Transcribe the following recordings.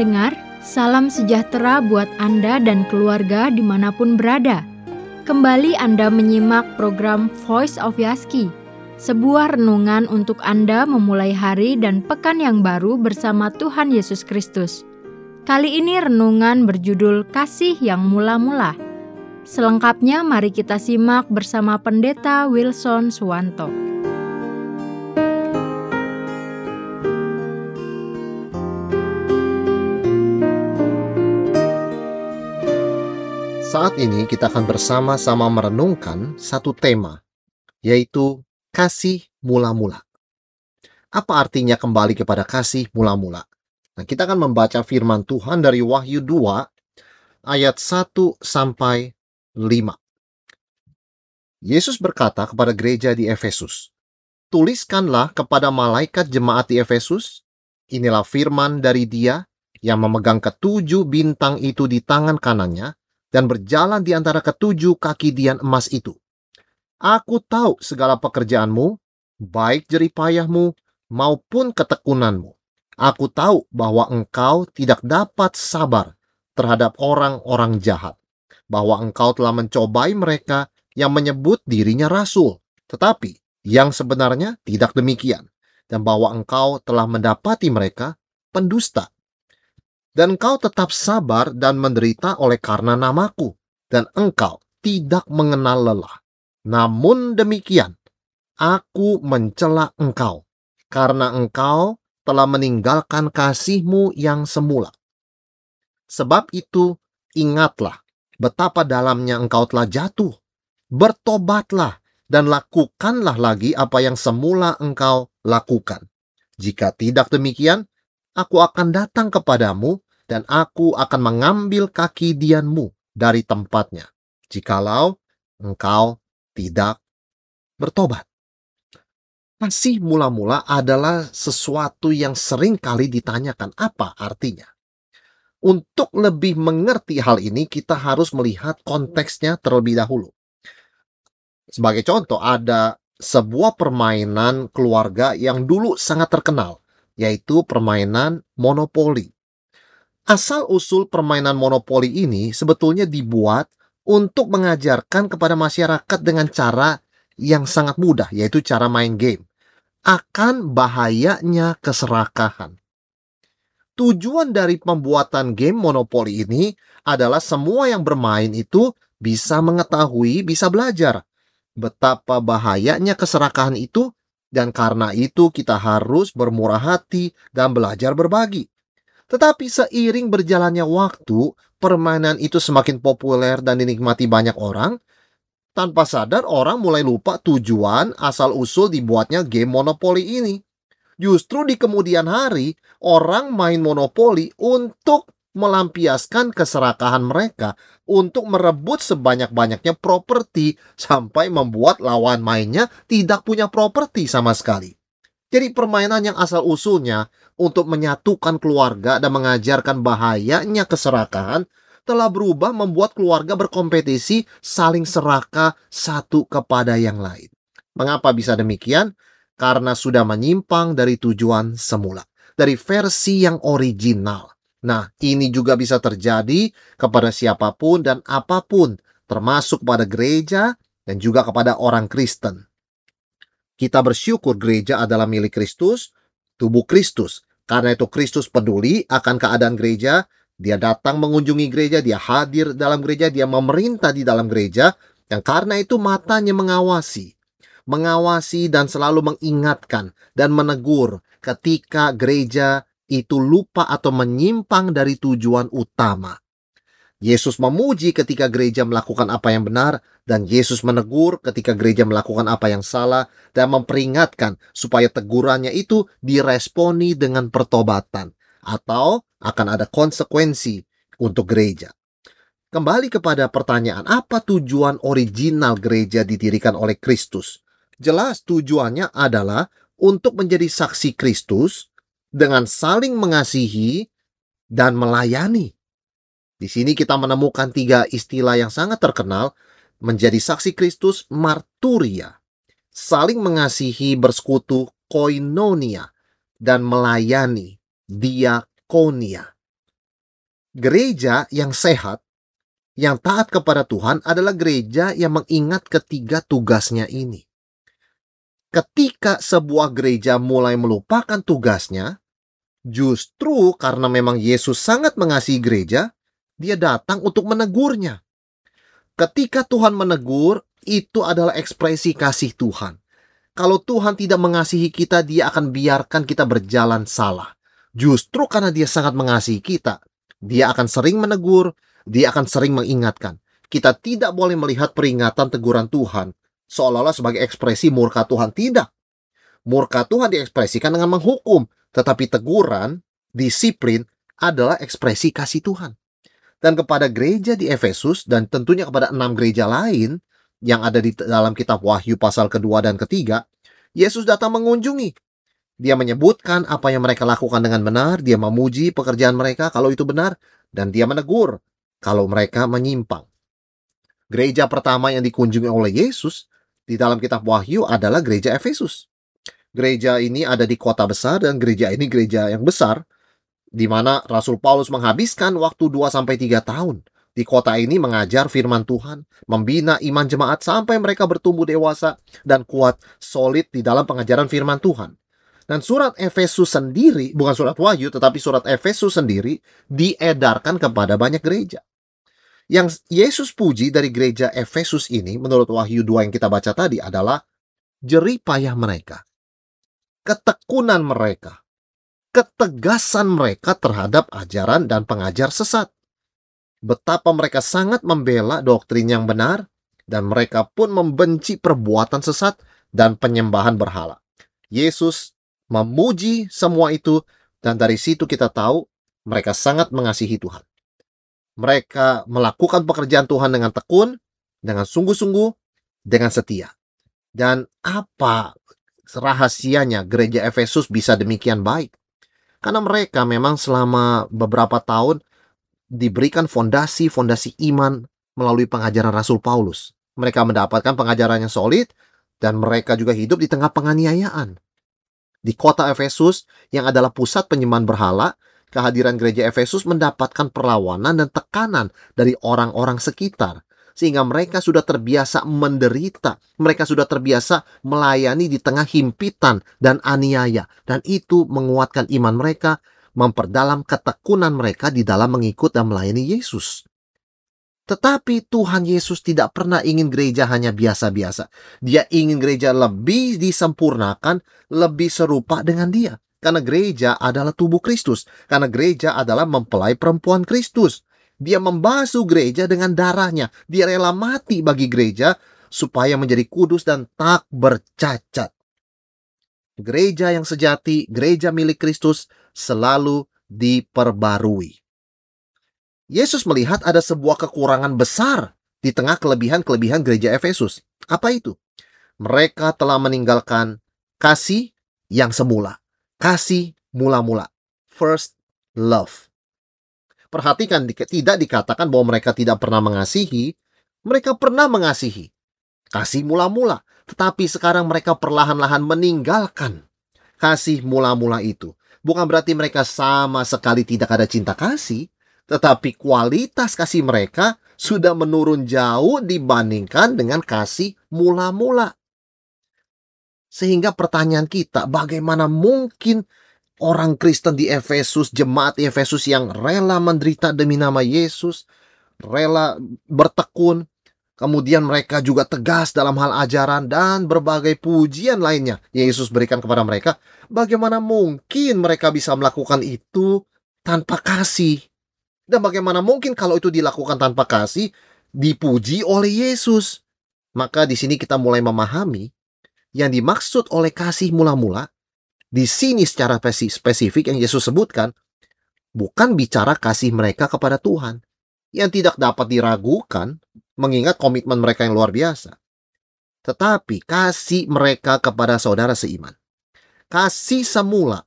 pendengar, salam sejahtera buat Anda dan keluarga di mana pun berada. Kembali Anda menyimak program Voice of Yaski, sebuah renungan untuk Anda memulai hari dan pekan yang baru bersama Tuhan Yesus Kristus. Kali ini renungan berjudul Kasih yang Mula-Mula. Selengkapnya mari kita simak bersama Pendeta Wilson Suwanto. Saat ini kita akan bersama-sama merenungkan satu tema, yaitu kasih mula-mula. Apa artinya kembali kepada kasih mula-mula? Nah, kita akan membaca firman Tuhan dari Wahyu 2 ayat 1 sampai 5. Yesus berkata kepada gereja di Efesus, "Tuliskanlah kepada malaikat jemaat di Efesus, inilah firman dari Dia yang memegang ketujuh bintang itu di tangan kanannya, dan berjalan di antara ketujuh kaki dian emas itu. Aku tahu segala pekerjaanmu, baik jeripayahmu maupun ketekunanmu. Aku tahu bahwa engkau tidak dapat sabar terhadap orang-orang jahat, bahwa engkau telah mencobai mereka yang menyebut dirinya rasul, tetapi yang sebenarnya tidak demikian, dan bahwa engkau telah mendapati mereka pendusta dan engkau tetap sabar dan menderita oleh karena namaku, dan engkau tidak mengenal lelah. Namun demikian, aku mencela engkau, karena engkau telah meninggalkan kasihmu yang semula. Sebab itu, ingatlah betapa dalamnya engkau telah jatuh. Bertobatlah dan lakukanlah lagi apa yang semula engkau lakukan. Jika tidak demikian, aku akan datang kepadamu dan aku akan mengambil kaki dianmu dari tempatnya, jikalau engkau tidak bertobat. Kasih mula-mula adalah sesuatu yang sering kali ditanyakan apa artinya. Untuk lebih mengerti hal ini, kita harus melihat konteksnya terlebih dahulu. Sebagai contoh, ada sebuah permainan keluarga yang dulu sangat terkenal, yaitu permainan monopoli. Asal-usul permainan monopoli ini sebetulnya dibuat untuk mengajarkan kepada masyarakat dengan cara yang sangat mudah, yaitu cara main game. Akan bahayanya keserakahan. Tujuan dari pembuatan game monopoli ini adalah semua yang bermain itu bisa mengetahui, bisa belajar betapa bahayanya keserakahan itu dan karena itu kita harus bermurah hati dan belajar berbagi. Tetapi seiring berjalannya waktu, permainan itu semakin populer dan dinikmati banyak orang. Tanpa sadar orang mulai lupa tujuan asal-usul dibuatnya game monopoli ini. Justru di kemudian hari, orang main monopoli untuk melampiaskan keserakahan mereka untuk merebut sebanyak-banyaknya properti sampai membuat lawan mainnya tidak punya properti sama sekali. Jadi permainan yang asal usulnya untuk menyatukan keluarga dan mengajarkan bahayanya keserakahan telah berubah membuat keluarga berkompetisi saling serakah satu kepada yang lain. Mengapa bisa demikian? Karena sudah menyimpang dari tujuan semula, dari versi yang original. Nah, ini juga bisa terjadi kepada siapa pun dan apa pun, termasuk pada gereja dan juga kepada orang Kristen. Kita bersyukur gereja adalah milik Kristus, tubuh Kristus. Karena itu Kristus peduli akan keadaan gereja, dia datang mengunjungi gereja, dia hadir dalam gereja, dia memerintah di dalam gereja, yang karena itu matanya mengawasi. Mengawasi dan selalu mengingatkan dan menegur ketika gereja itu lupa atau menyimpang dari tujuan utama. Yesus memuji ketika gereja melakukan apa yang benar, dan Yesus menegur ketika gereja melakukan apa yang salah, dan memperingatkan supaya tegurannya itu diresponi dengan pertobatan, atau akan ada konsekuensi untuk gereja. Kembali kepada pertanyaan, apa tujuan original gereja didirikan oleh Kristus? Jelas tujuannya adalah untuk menjadi saksi Kristus dengan saling mengasihi dan melayani. Di sini kita menemukan tiga istilah yang sangat terkenal menjadi saksi Kristus marturia, saling mengasihi bersekutu koinonia, dan melayani diakonia. Gereja yang sehat, yang taat kepada Tuhan adalah gereja yang mengingat ketiga tugasnya ini. Ketika sebuah gereja mulai melupakan tugasnya, justru karena memang Yesus sangat mengasihi gereja, dia datang untuk menegurnya. Ketika Tuhan menegur, itu adalah ekspresi kasih Tuhan. Kalau Tuhan tidak mengasihi kita, dia akan biarkan kita berjalan salah. Justru karena dia sangat mengasihi kita, dia akan sering menegur, dia akan sering mengingatkan. Kita tidak boleh melihat peringatan teguran Tuhan seolah-olah sebagai ekspresi murka Tuhan. Tidak. Murka Tuhan diekspresikan dengan menghukum, tetapi teguran, disiplin adalah ekspresi kasih Tuhan. Dan kepada gereja di Efesus dan tentunya kepada enam gereja lain yang ada di dalam kitab Wahyu pasal kedua dan ketiga, Yesus datang mengunjungi. Dia menyebutkan apa yang mereka lakukan dengan benar, dia memuji pekerjaan mereka kalau itu benar, dan dia menegur kalau mereka menyimpang. Gereja pertama yang dikunjungi oleh Yesus di dalam kitab Wahyu adalah gereja Efesus. Gereja ini ada di kota besar dan gereja ini gereja yang besar di mana Rasul Paulus menghabiskan waktu 2 sampai 3 tahun di kota ini mengajar firman Tuhan, membina iman jemaat sampai mereka bertumbuh dewasa dan kuat solid di dalam pengajaran firman Tuhan. Dan surat Efesus sendiri, bukan surat Wahyu, tetapi surat Efesus sendiri diedarkan kepada banyak gereja. Yang Yesus puji dari gereja Efesus ini, menurut Wahyu 2 yang kita baca tadi adalah jerih payah mereka, ketekunan mereka, ketegasan mereka terhadap ajaran dan pengajar sesat. Betapa mereka sangat membela doktrin yang benar, dan mereka pun membenci perbuatan sesat dan penyembahan berhala. Yesus memuji semua itu, dan dari situ kita tahu mereka sangat mengasihi Tuhan. Mereka melakukan pekerjaan Tuhan dengan tekun, dengan sungguh-sungguh, dengan setia. Dan apa rahasianya gereja Efesus bisa demikian baik? Karena mereka memang selama beberapa tahun diberikan fondasi-fondasi iman melalui pengajaran Rasul Paulus. Mereka mendapatkan pengajaran yang solid dan mereka juga hidup di tengah penganiayaan. Di kota Efesus yang adalah pusat penyembahan berhala, kehadiran gereja Efesus mendapatkan perlawanan dan tekanan dari orang-orang sekitar. Sehingga mereka sudah terbiasa menderita. Mereka sudah terbiasa melayani di tengah himpitan dan aniaya. Dan itu menguatkan iman mereka, memperdalam ketekunan mereka di dalam mengikut dan melayani Yesus. Tetapi Tuhan Yesus tidak pernah ingin gereja hanya biasa-biasa. Dia ingin gereja lebih disempurnakan, lebih serupa dengan dia. Karena gereja adalah tubuh Kristus. Karena gereja adalah mempelai perempuan Kristus. Dia membasuh gereja dengan darahnya. Dia rela mati bagi gereja supaya menjadi kudus dan tak bercacat. Gereja yang sejati, gereja milik Kristus selalu diperbarui. Yesus melihat ada sebuah kekurangan besar di tengah kelebihan-kelebihan gereja Efesus. Apa itu? Mereka telah meninggalkan kasih yang semula kasih mula-mula. First love. Perhatikan, tidak dikatakan bahwa mereka tidak pernah mengasihi. Mereka pernah mengasihi. Kasih mula-mula. Tetapi sekarang mereka perlahan-lahan meninggalkan kasih mula-mula itu. Bukan berarti mereka sama sekali tidak ada cinta kasih. Tetapi kualitas kasih mereka sudah menurun jauh dibandingkan dengan kasih mula-mula. Sehingga pertanyaan kita, bagaimana mungkin orang Kristen di Efesus, jemaat Efesus yang rela menderita demi nama Yesus, rela bertekun, kemudian mereka juga tegas dalam hal ajaran dan berbagai pujian lainnya yang Yesus berikan kepada mereka. Bagaimana mungkin mereka bisa melakukan itu tanpa kasih? Dan bagaimana mungkin kalau itu dilakukan tanpa kasih, dipuji oleh Yesus? Maka di sini kita mulai memahami yang dimaksud oleh kasih mula-mula di sini secara spesifik yang Yesus sebutkan bukan bicara kasih mereka kepada Tuhan yang tidak dapat diragukan mengingat komitmen mereka yang luar biasa. Tetapi kasih mereka kepada saudara seiman. Kasih semula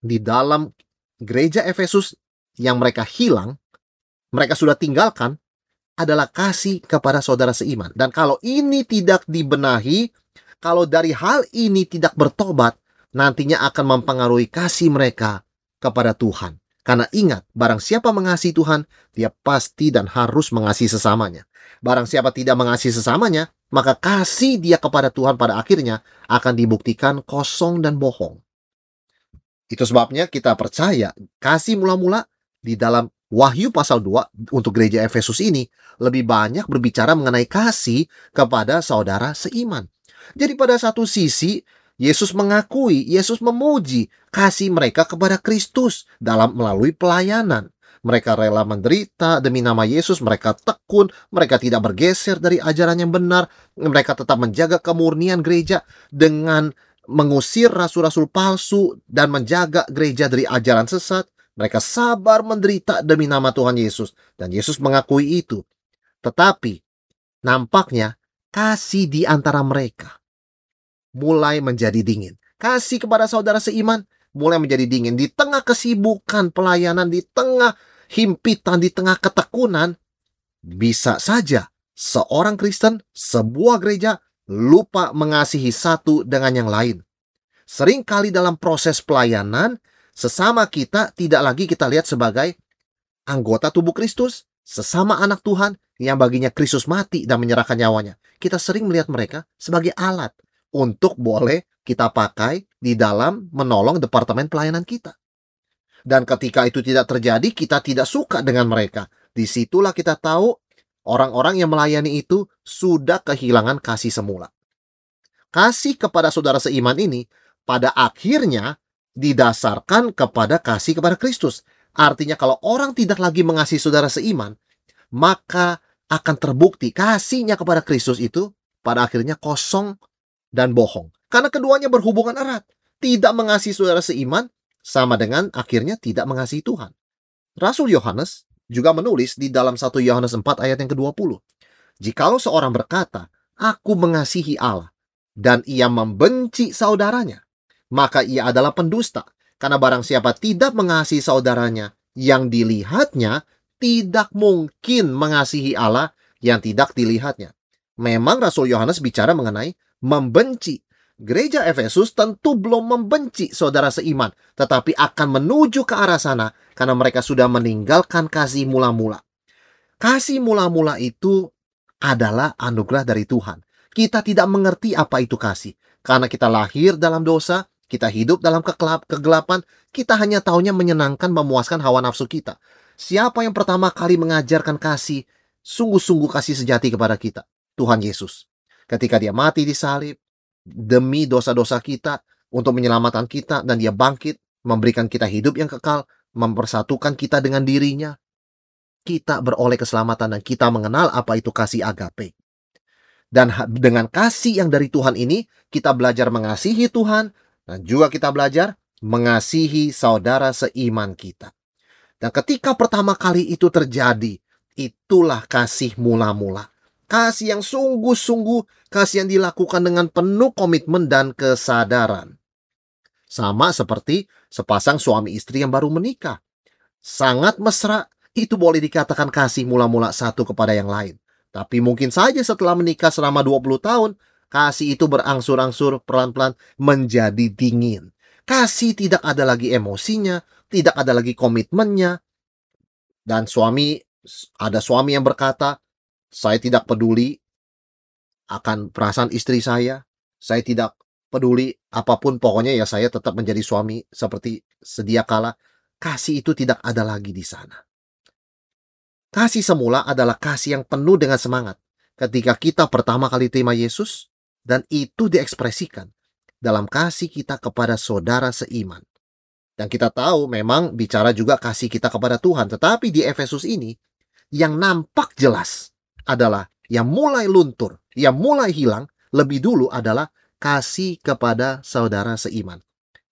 di dalam gereja Efesus yang mereka hilang, mereka sudah tinggalkan adalah kasih kepada saudara seiman. Dan kalau ini tidak dibenahi, kalau dari hal ini tidak bertobat, nantinya akan mempengaruhi kasih mereka kepada Tuhan. Karena ingat, barang siapa mengasihi Tuhan, dia pasti dan harus mengasihi sesamanya. Barang siapa tidak mengasihi sesamanya, maka kasih dia kepada Tuhan pada akhirnya akan dibuktikan kosong dan bohong. Itu sebabnya kita percaya kasih mula-mula di dalam Wahyu pasal 2 untuk gereja Efesus ini lebih banyak berbicara mengenai kasih kepada saudara seiman. Jadi pada satu sisi Yesus mengakui, Yesus memuji kasih mereka kepada Kristus dalam melalui pelayanan. Mereka rela menderita demi nama Yesus, mereka tekun, mereka tidak bergeser dari ajaran yang benar, mereka tetap menjaga kemurnian gereja dengan mengusir rasul-rasul palsu dan menjaga gereja dari ajaran sesat. Mereka sabar menderita demi nama Tuhan Yesus dan Yesus mengakui itu. Tetapi nampaknya kasih di antara mereka mulai menjadi dingin. Kasih kepada saudara seiman mulai menjadi dingin. Di tengah kesibukan pelayanan, di tengah himpitan, di tengah ketekunan, bisa saja seorang Kristen, sebuah gereja lupa mengasihi satu dengan yang lain. Seringkali dalam proses pelayanan, sesama kita tidak lagi kita lihat sebagai anggota tubuh Kristus, sesama anak Tuhan yang baginya Kristus mati dan menyerahkan nyawanya. Kita sering melihat mereka sebagai alat untuk boleh kita pakai di dalam menolong departemen pelayanan kita. Dan ketika itu tidak terjadi, kita tidak suka dengan mereka. Di situlah kita tahu orang-orang yang melayani itu sudah kehilangan kasih semula. Kasih kepada saudara seiman ini pada akhirnya didasarkan kepada kasih kepada Kristus. Artinya kalau orang tidak lagi mengasihi saudara seiman, maka akan terbukti kasihnya kepada Kristus itu pada akhirnya kosong dan bohong. Karena keduanya berhubungan erat. Tidak mengasihi saudara seiman sama dengan akhirnya tidak mengasihi Tuhan. Rasul Yohanes juga menulis di dalam 1 Yohanes 4 ayat yang ke-20. Jikalau seorang berkata, aku mengasihi Allah, dan ia membenci saudaranya, maka ia adalah pendusta. Karena barang siapa tidak mengasihi saudaranya, yang dilihatnya tidak mungkin mengasihi Allah yang tidak dilihatnya. Memang Rasul Yohanes bicara mengenai membenci. Gereja Efesus tentu belum membenci saudara seiman, tetapi akan menuju ke arah sana karena mereka sudah meninggalkan kasih mula-mula. Kasih mula-mula itu adalah anugerah dari Tuhan. Kita tidak mengerti apa itu kasih. Karena kita lahir dalam dosa, kita hidup dalam kegelap, kegelapan, kita hanya taunya menyenangkan memuaskan hawa nafsu kita. Siapa yang pertama kali mengajarkan kasih, sungguh-sungguh kasih sejati kepada kita? Tuhan Yesus ketika dia mati di salib demi dosa-dosa kita untuk menyelamatkan kita dan dia bangkit memberikan kita hidup yang kekal mempersatukan kita dengan dirinya kita beroleh keselamatan dan kita mengenal apa itu kasih agape. Dan dengan kasih yang dari Tuhan ini kita belajar mengasihi Tuhan dan juga kita belajar mengasihi saudara seiman kita. Dan ketika pertama kali itu terjadi itulah kasih mula-mula kasih yang sungguh-sungguh, kasih yang dilakukan dengan penuh komitmen dan kesadaran. Sama seperti sepasang suami istri yang baru menikah. Sangat mesra, itu boleh dikatakan kasih mula-mula satu kepada yang lain. Tapi mungkin saja setelah menikah selama 20 tahun, kasih itu berangsur-angsur pelan-pelan menjadi dingin. Kasih tidak ada lagi emosinya, tidak ada lagi komitmennya. Dan suami, ada suami yang berkata, saya tidak peduli akan perasaan istri saya. Saya tidak peduli apa pun pokoknya ya saya tetap menjadi suami seperti sedia kala. Kasih itu tidak ada lagi di sana. Kasih semula adalah kasih yang penuh dengan semangat. Ketika kita pertama kali terima Yesus dan itu diekspresikan dalam kasih kita kepada saudara seiman. Dan kita tahu memang bicara juga kasih kita kepada Tuhan. Tetapi di Efesus ini yang nampak jelas adalah yang mulai luntur, yang mulai hilang lebih dulu adalah kasih kepada saudara seiman.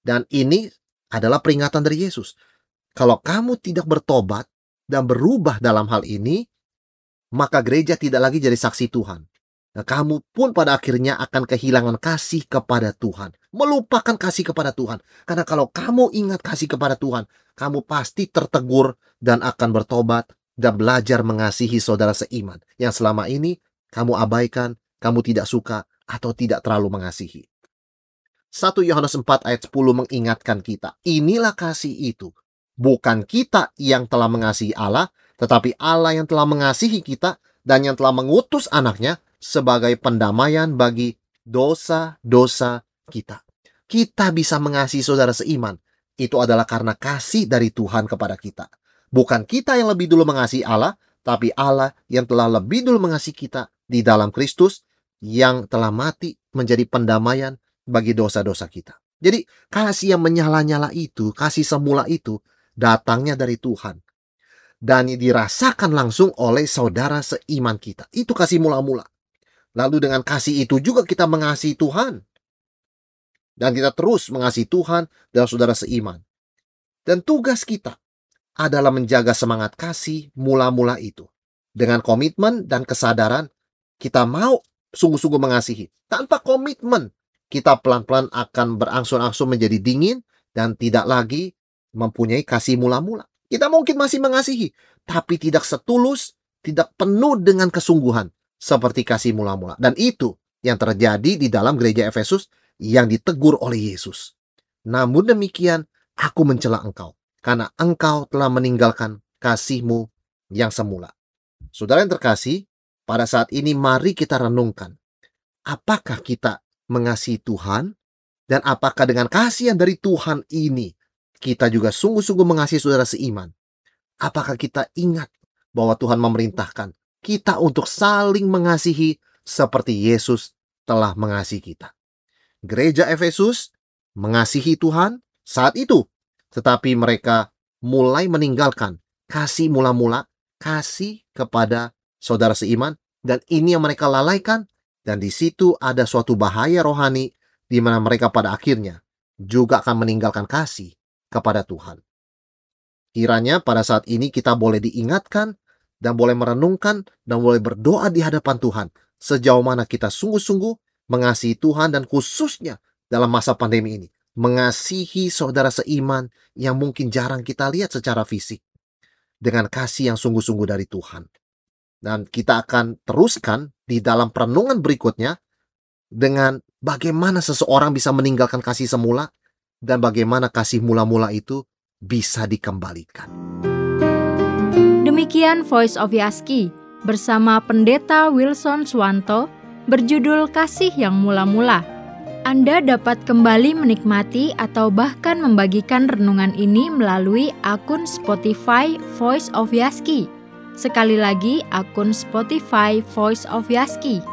Dan ini adalah peringatan dari Yesus. Kalau kamu tidak bertobat dan berubah dalam hal ini, maka gereja tidak lagi jadi saksi Tuhan. Nah, kamu pun pada akhirnya akan kehilangan kasih kepada Tuhan. Melupakan kasih kepada Tuhan. Karena kalau kamu ingat kasih kepada Tuhan, kamu pasti tertegur dan akan bertobat dan belajar mengasihi saudara seiman yang selama ini kamu abaikan, kamu tidak suka, atau tidak terlalu mengasihi. 1 Yohanes 4 ayat 10 mengingatkan kita, inilah kasih itu, Bukan kita yang telah mengasihi Allah, tetapi Allah yang telah mengasihi kita dan yang telah mengutus anaknya sebagai pendamaian bagi dosa-dosa kita. Kita bisa mengasihi saudara seiman. Itu adalah karena kasih dari Tuhan kepada kita. Bukan kita yang lebih dulu mengasihi Allah, tapi Allah yang telah lebih dulu mengasihi kita di dalam Kristus yang telah mati menjadi pendamaian bagi dosa-dosa kita. Jadi kasih yang menyala-nyala itu, kasih semula itu datangnya dari Tuhan. Dan dirasakan langsung oleh saudara seiman kita. Itu kasih mula-mula. Lalu dengan kasih itu juga kita mengasihi Tuhan. Dan kita terus mengasihi Tuhan dan saudara seiman. Dan tugas kita adalah menjaga semangat kasih mula-mula itu. Dengan komitmen dan kesadaran, kita mau sungguh-sungguh mengasihi. Tanpa komitmen, kita pelan-pelan akan berangsur-angsur menjadi dingin dan tidak lagi mempunyai kasih mula-mula. Kita mungkin masih mengasihi, tapi tidak setulus, tidak penuh dengan kesungguhan seperti kasih mula-mula. Dan itu yang terjadi di dalam gereja Efesus yang ditegur oleh Yesus. Namun demikian, aku mencela engkau, karena engkau telah meninggalkan kasihmu yang semula. Saudara yang terkasih, pada saat ini mari kita renungkan. Apakah kita mengasihi Tuhan? Dan apakah dengan kasih yang dari Tuhan ini kita juga sungguh-sungguh mengasihi saudara seiman. Apakah kita ingat bahwa Tuhan memerintahkan kita untuk saling mengasihi seperti Yesus telah mengasihi kita? Gereja Efesus mengasihi Tuhan saat itu, tetapi mereka mulai meninggalkan kasih mula-mula, kasih kepada saudara seiman, dan ini yang mereka lalaikan, dan di situ ada suatu bahaya rohani di mana mereka pada akhirnya juga akan meninggalkan kasih kepada Tuhan. Kiranya pada saat ini kita boleh diingatkan dan boleh merenungkan dan boleh berdoa di hadapan Tuhan sejauh mana kita sungguh-sungguh mengasihi Tuhan dan khususnya dalam masa pandemi ini mengasihi saudara seiman yang mungkin jarang kita lihat secara fisik dengan kasih yang sungguh-sungguh dari Tuhan. Dan kita akan teruskan di dalam perenungan berikutnya dengan bagaimana seseorang bisa meninggalkan kasih semula dan bagaimana kasih mula-mula itu bisa dikembalikan. Demikian Voice of Yaski bersama Pendeta Wilson Swanto berjudul Kasih yang Mula-Mula. Anda dapat kembali menikmati atau bahkan membagikan renungan ini melalui akun Spotify Voice of Yaski. Sekali lagi, akun Spotify Voice of Yaski.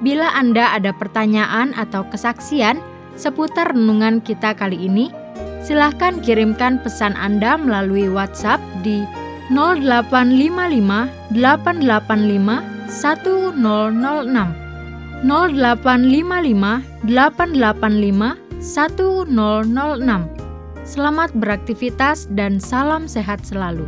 Bila Anda ada pertanyaan atau kesaksian, seputar renungan kita kali ini, silahkan kirimkan pesan Anda melalui WhatsApp di 0855 885 1006 0855 885 1006 Selamat beraktivitas dan salam sehat selalu.